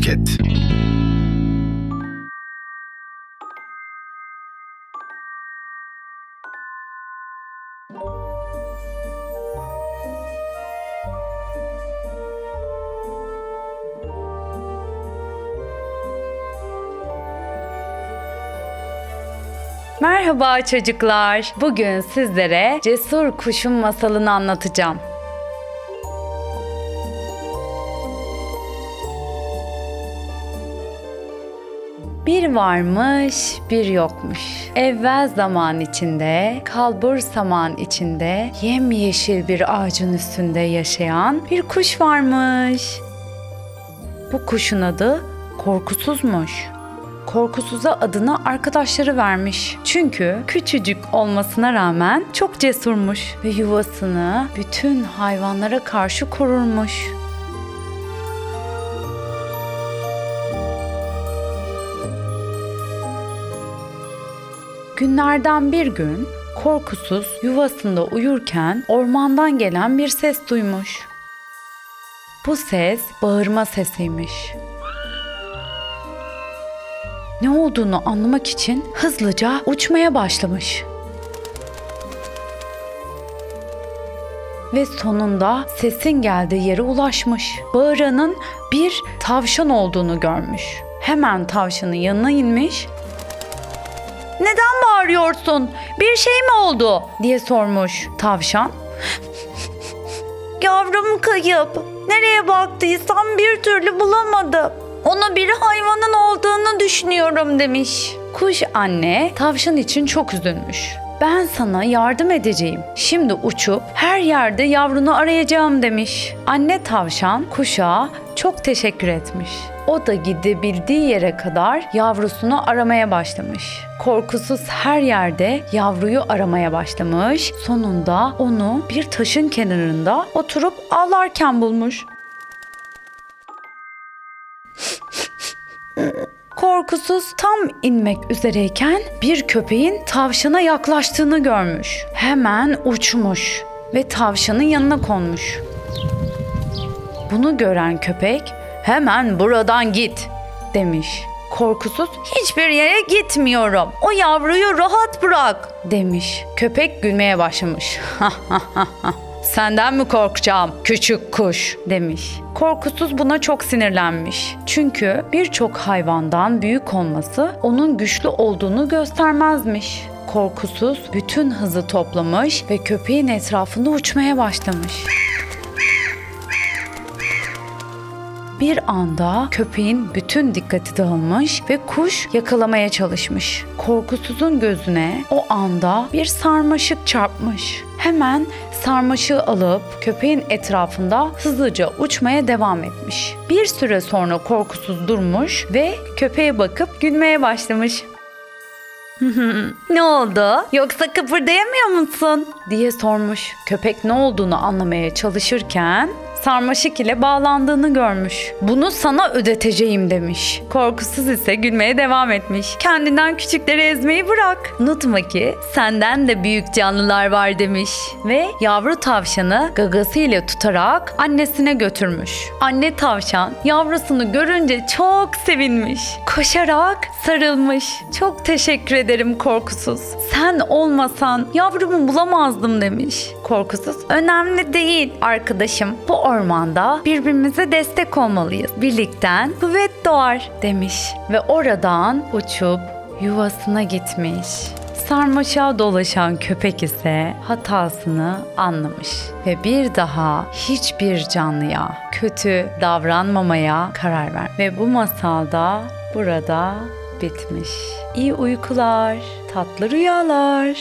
Podcast. Merhaba çocuklar. Bugün sizlere Cesur Kuş'un masalını anlatacağım. Bir varmış, bir yokmuş. Evvel zaman içinde, kalbur saman içinde, yemyeşil bir ağacın üstünde yaşayan bir kuş varmış. Bu kuşun adı Korkusuzmuş. Korkusuza adını arkadaşları vermiş. Çünkü küçücük olmasına rağmen çok cesurmuş ve yuvasını bütün hayvanlara karşı korurmuş. Günlerden bir gün korkusuz yuvasında uyurken ormandan gelen bir ses duymuş. Bu ses bağırma sesiymiş. Ne olduğunu anlamak için hızlıca uçmaya başlamış. Ve sonunda sesin geldiği yere ulaşmış. Bağıranın bir tavşan olduğunu görmüş. Hemen tavşanın yanına inmiş neden bağırıyorsun? Bir şey mi oldu? diye sormuş tavşan. Yavrum kayıp. Nereye baktıysam bir türlü bulamadım. Onu bir hayvanın olduğunu düşünüyorum demiş. Kuş anne tavşan için çok üzülmüş. Ben sana yardım edeceğim. Şimdi uçup her yerde yavrunu arayacağım demiş. Anne tavşan kuşa çok teşekkür etmiş. O da gidebildiği yere kadar yavrusunu aramaya başlamış. Korkusuz her yerde yavruyu aramaya başlamış. Sonunda onu bir taşın kenarında oturup ağlarken bulmuş. Korkusuz tam inmek üzereyken bir köpeğin tavşana yaklaştığını görmüş. Hemen uçmuş ve tavşanın yanına konmuş. Bunu gören köpek hemen buradan git demiş. Korkusuz hiçbir yere gitmiyorum. O yavruyu rahat bırak demiş. Köpek gülmeye başlamış. Senden mi korkacağım küçük kuş demiş. Korkusuz buna çok sinirlenmiş. Çünkü birçok hayvandan büyük olması onun güçlü olduğunu göstermezmiş. Korkusuz bütün hızı toplamış ve köpeğin etrafında uçmaya başlamış. Bir anda köpeğin bütün dikkati dağılmış ve kuş yakalamaya çalışmış. Korkusuzun gözüne o anda bir sarmaşık çarpmış. Hemen sarmaşığı alıp köpeğin etrafında hızlıca uçmaya devam etmiş. Bir süre sonra korkusuz durmuş ve köpeğe bakıp gülmeye başlamış. ne oldu? Yoksa kıpırdayamıyor musun? diye sormuş. Köpek ne olduğunu anlamaya çalışırken sarmaşık ile bağlandığını görmüş. Bunu sana ödeteceğim demiş. Korkusuz ise gülmeye devam etmiş. Kendinden küçükleri ezmeyi bırak. Unutma ki senden de büyük canlılar var demiş. Ve yavru tavşanı gagasıyla tutarak annesine götürmüş. Anne tavşan yavrusunu görünce çok sevinmiş. Koşarak sarılmış. Çok teşekkür ederim korkusuz. Sen olmasan yavrumu bulamazdım demiş. Korkusuz önemli değil arkadaşım. Bu ormanda birbirimize destek olmalıyız. Birlikten kuvvet doğar demiş. Ve oradan uçup yuvasına gitmiş. Sarmaşağa dolaşan köpek ise hatasını anlamış ve bir daha hiçbir canlıya kötü davranmamaya karar ver. Ve bu masalda burada bitmiş. İyi uykular, tatlı rüyalar.